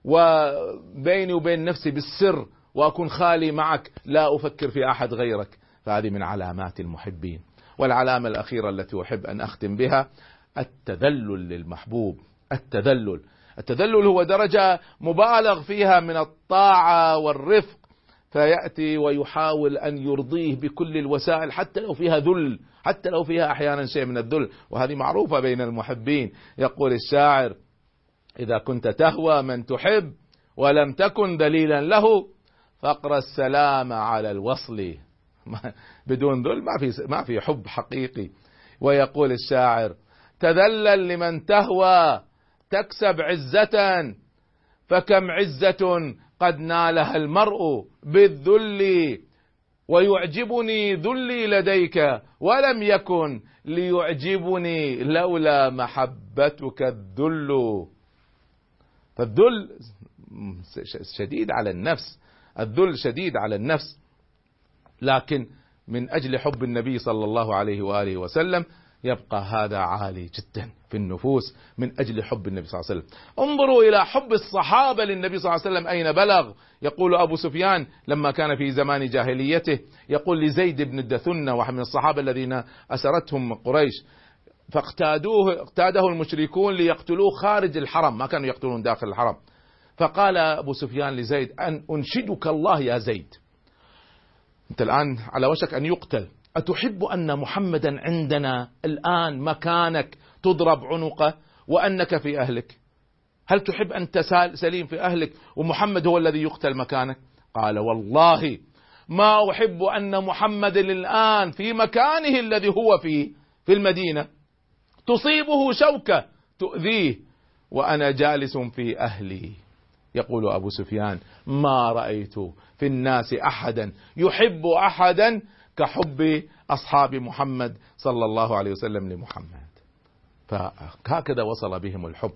وبيني وبين نفسي بالسر وأكون خالي معك. لا أفكر في أحد غيرك. فهذه من علامات المحبين. والعلامة الأخيرة التي أحب أن أختم بها التذلل للمحبوب. التذلل. التذلل هو درجة مبالغ فيها من الطاعة والرفق. فيأتي ويحاول أن يرضيه بكل الوسائل حتى لو فيها ذل حتى لو فيها أحيانا شيء من الذل. وهذه معروفة بين المحبين. يقول الشاعر إذا كنت تهوى من تحب ولم تكن دليلا له فاقرأ السلام على الوصل. بدون ذل ما في ما في حب حقيقي. ويقول الشاعر تذلل لمن تهوى تكسب عزة فكم عزة قد نالها المرء بالذل ويعجبني ذلي لديك ولم يكن ليعجبني لولا محبتك الذل. فالذل شديد على النفس. الذل شديد على النفس. لكن من أجل حب النبي صلى الله عليه وآله وسلم يبقى هذا عالي جدا في النفوس من أجل حب النبي صلى الله عليه وسلم. انظروا إلى حب الصحابة للنبي صلى الله عليه وسلم أين بلغ؟ يقول أبو سفيان لما كان في زمان جاهليته يقول لزيد بن الدثنة واحد من الصحابة الذين أسرتهم قريش فاقتادوه اقتاده المشركون ليقتلوه خارج الحرم ما كانوا يقتلون داخل الحرم. فقال أبو سفيان لزيد أن أنشدك الله يا زيد. أنت الآن على وشك أن يقتل. أتحب أن محمدا عندنا الآن مكانك تضرب عنقه وأنك في أهلك؟ هل تحب أن تسال سليم في أهلك ومحمد هو الذي يقتل مكانك؟ قال والله ما أحب أن محمد الآن في مكانه الذي هو فيه في المدينة. تصيبه شوكة تؤذيه وأنا جالس في أهلي. يقول أبو سفيان ما رأيت في الناس أحدا يحب أحدا كحب أصحاب محمد صلى الله عليه وسلم لمحمد. فهكذا وصل بهم الحب.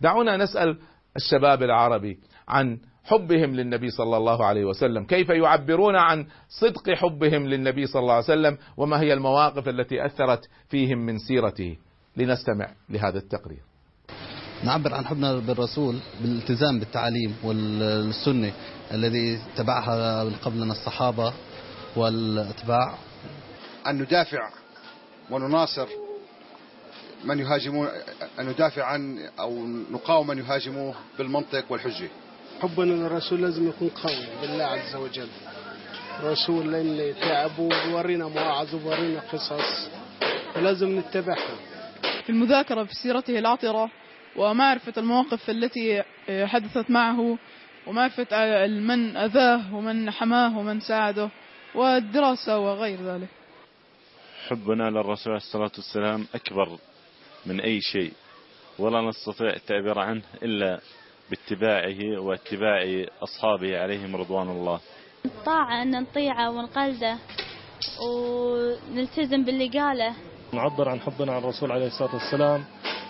دعونا نسأل الشباب العربي عن حبهم للنبي صلى الله عليه وسلم. كيف يعبرون عن صدق حبهم للنبي صلى الله عليه وسلم؟ وما هي المواقف التي أثرت فيهم من سيرته؟ لنستمع لهذا التقرير. نعبر عن حبنا بالرسول بالالتزام بالتعاليم والسنة الذي اتبعها من قبلنا الصحابة والأتباع. أن ندافع ونناصر من يهاجمون أن ندافع عن أو نقاوم من يهاجموه بالمنطق والحجة. حبنا للرسول لازم يكون قوي بالله عز وجل. الرسول لأن تعب وورينا مواعظ وورينا قصص. فلازم نتبعها. في المذاكرة في سيرته العطرة ومعرفة المواقف التي حدثت معه ومعرفة من أذاه ومن حماه ومن ساعده والدراسة وغير ذلك. حبنا للرسول عليه الصلاة والسلام أكبر من أي شيء. ولا نستطيع التعبير عنه إلا باتباعه واتباع أصحابه عليهم رضوان الله. الطاعة أن نطيعه ونقلده ونلتزم باللي قاله. نعبر عن حبنا عن الرسول عليه الصلاة والسلام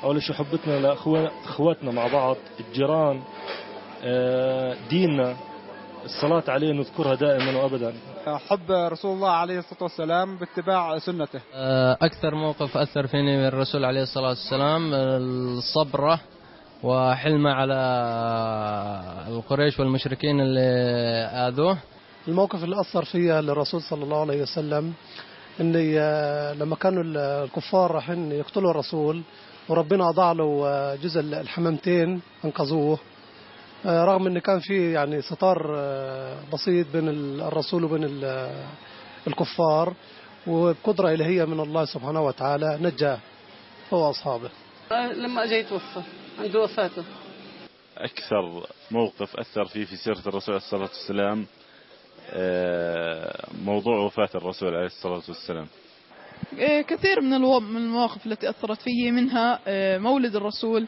أول شيء حبتنا لأخواتنا مع بعض الجيران آه، ديننا. الصلاة عليه نذكرها دائما وأبدا. حب رسول الله عليه الصلاة والسلام باتباع سنته. أكثر موقف أثر فيني من الرسول عليه الصلاة والسلام الصبرة وحلمه على القريش والمشركين اللي آذوه. الموقف اللي أثر فيا للرسول صلى الله عليه وسلم إني لما كانوا الكفار رايحين يقتلوا الرسول وربنا أضاع له جزء الحمامتين أنقذوه. رغم إن كان في يعني ستار بسيط بين الرسول وبين الكفار وبقدرة إلهية من الله سبحانه وتعالى نجاه هو أصحابه لما أجي توفى عند وفاته. أكثر موقف أثر فيه في سيرة الرسول عليه الصلاة والسلام موضوع وفاة الرسول عليه الصلاة والسلام. كثير من المواقف التي أثرت في منها مولد الرسول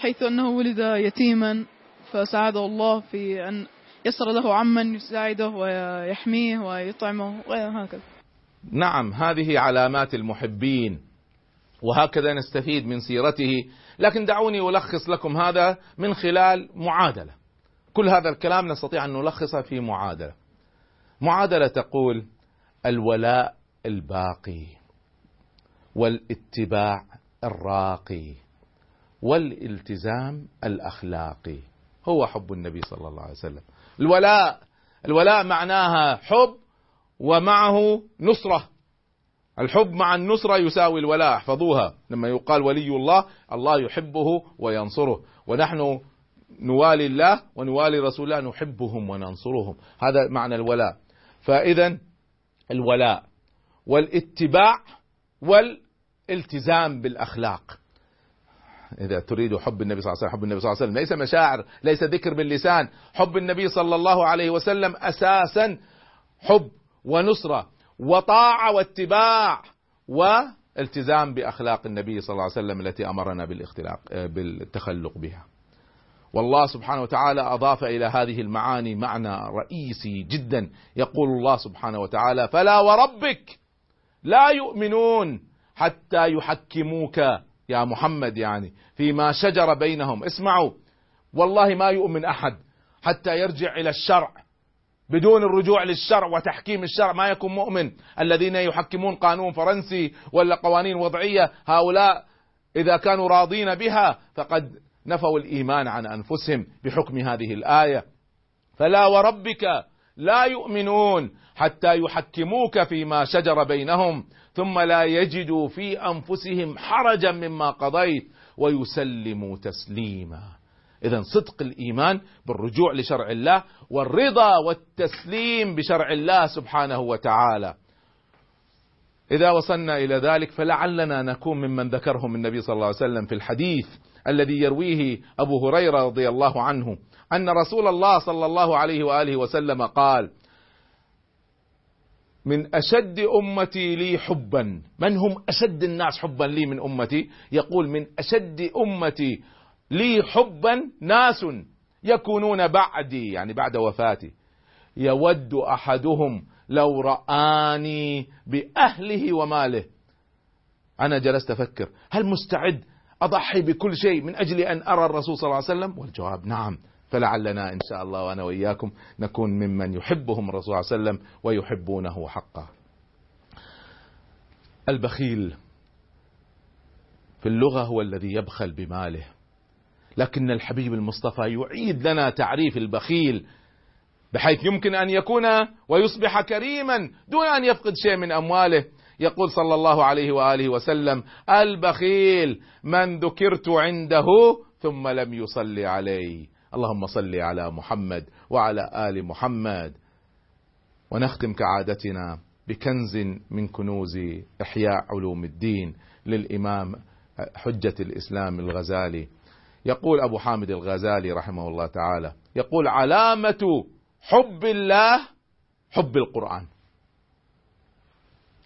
حيث أنه ولد يتيما فساعده الله في أن يسر له عمن يساعده ويحميه ويطعمه وهكذا. نعم هذه علامات المحبين وهكذا نستفيد من سيرته. لكن دعوني ألخص لكم هذا من خلال معادلة. كل هذا الكلام نستطيع أن نلخصه في معادلة. معادلة تقول الولاء الباقي. والاتباع الراقي والالتزام الأخلاقي. هو حب النبي صلى الله عليه وسلم. الولاء الولاء معناها حب ومعه نصرة. الحب مع النصرة يساوي الولاء احفظوها. لما يقال ولي الله الله يحبه وينصره. ونحن نوالي الله ونوالي رسول الله نحبهم وننصرهم. هذا معنى الولاء. فإذا الولاء والاتباع والالتزام بالأخلاق. إذا تريد حب النبي صلى الله عليه وسلم حب النبي صلى الله عليه وسلم ليس مشاعر ليس ذكر باللسان. حب النبي صلى الله عليه وسلم أساسا حب ونصرة وطاعة واتباع والتزام بأخلاق النبي صلى الله عليه وسلم التي أمرنا بالاختلاق بالتخلق بها. والله سبحانه وتعالى أضاف إلى هذه المعاني معنى رئيسي جدا. يقول الله سبحانه وتعالى فلا وربك لا يؤمنون حتى يحكموك. يا محمد يعني فيما شجر بينهم. اسمعوا والله ما يؤمن أحد حتى يرجع إلى الشرع. بدون الرجوع للشرع وتحكيم الشرع ما يكون مؤمن. الذين يحكمون قانون فرنسي ولا قوانين وضعية هؤلاء إذا كانوا راضين بها فقد نفوا الإيمان عن أنفسهم بحكم هذه الآية. فلا وربك لا يؤمنون حتى يحكموك فيما شجر بينهم. ثم لا يجدوا في أنفسهم حرجا مما قضيت ويسلموا تسليما. إذا صدق الإيمان بالرجوع لشرع الله والرضا والتسليم بشرع الله سبحانه وتعالى. إذا وصلنا إلى ذلك فلعلنا نكون ممن ذكرهم النبي صلى الله عليه وسلم في الحديث الذي يرويه أبو هريرة رضي الله عنه أن رسول الله صلى الله عليه وآله وسلم قال من أشد أمتي لي حبا. من هم أشد الناس حبا لي من أمتي؟ يقول من أشد أمتي لي حبا ناس يكونون بعدي يعني بعد وفاتي. يود أحدهم لو رآني بأهله وماله. أنا جلست أفكر هل مستعد أضحي بكل شيء من أجل أن أرى الرسول صلى الله عليه وسلم؟ والجواب نعم. فلعلنا إن شاء الله وأنا وإياكم نكون ممن يحبهم الرسول صلى الله عليه وسلم ويحبونه حقا. البخيل في اللغة هو الذي يبخل بماله. لكن الحبيب المصطفى يعيد لنا تعريف البخيل بحيث يمكن أن يكون ويصبح كريما دون أن يفقد شيء من أمواله. يقول صلى الله عليه وآله وسلم البخيل من ذكرت عنده ثم لم يصلي علي اللهم صل على محمد وعلى آل محمد. ونختم كعادتنا بكنز من كنوز إحياء علوم الدين للإمام حجة الإسلام الغزالي. يقول أبو حامد الغزالي رحمه الله تعالى يقول علامة حب الله حب القرآن.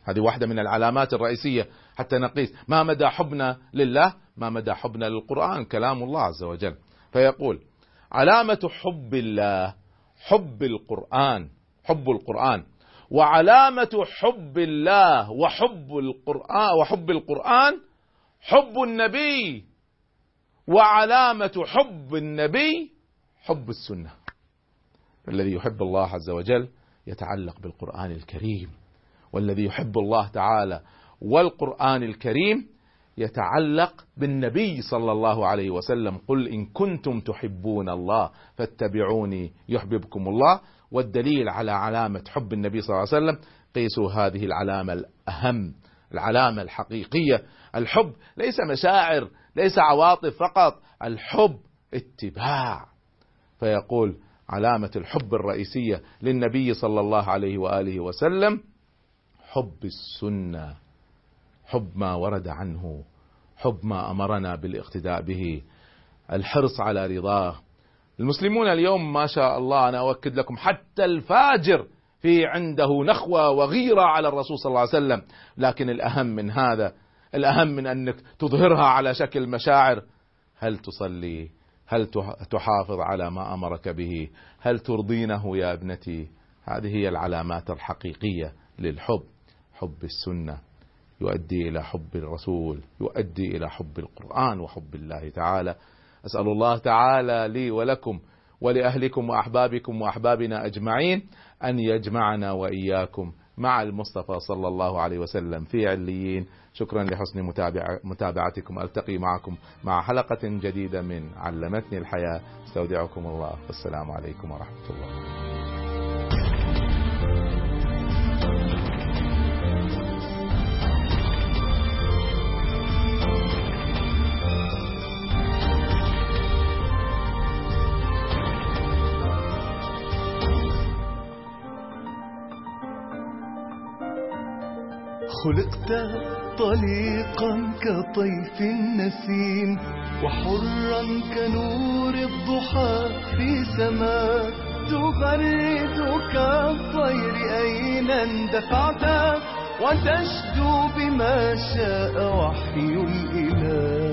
هذه واحدة من العلامات الرئيسية حتى نقيس ما مدى حبنا لله ما مدى حبنا للقرآن كلام الله عز وجل. فيقول علامة حب الله حب القرآن حب القرآن. وعلامة حب الله وحب القرآن وحب القرآن حب النبي. وعلامة حب النبي حب السنة. الذي يحب الله عز وجل يتعلق بالقرآن الكريم. والذي يحب الله تعالى والقرآن الكريم يتعلق بالنبي صلى الله عليه وسلم. قل إن كنتم تحبون الله فاتبعوني يحببكم الله. والدليل على علامة حب النبي صلى الله عليه وسلم قيسوا هذه العلامة الأهم العلامة الحقيقية. الحب ليس مشاعر ليس عواطف فقط الحب اتباع. فيقول علامة الحب الرئيسية للنبي صلى الله عليه وآله وسلم حب السنة. حب ما ورد عنه حب ما أمرنا بالاقتداء به الحرص على رضاه. المسلمون اليوم ما شاء الله أنا أؤكد لكم حتى الفاجر في عنده نخوة وغيرة على الرسول صلى الله عليه وسلم. لكن الأهم من هذا الأهم من أنك تظهرها على شكل مشاعر. هل تصلي؟ هل تحافظ على ما أمرك به؟ هل ترضينه يا ابنتي؟ هذه هي العلامات الحقيقية للحب حب السنة. يؤدي إلى حب الرسول يؤدي إلى حب القرآن وحب الله تعالى. أسأل الله تعالى لي ولكم ولأهلكم وأحبابكم وأحبابنا أجمعين أن يجمعنا وإياكم مع المصطفى صلى الله عليه وسلم في عليين. شكرا لحسن متابع متابعتكم. ألتقي معكم مع حلقة جديدة من علمتني الحياة. استودعكم الله. والسلام عليكم ورحمة الله. خلقت طليقا كطيف النسيم وحرا كنور الضحى في سماء تغرد كالطير أين اندفعت؟ وتشدو بما شاء وحي الإله.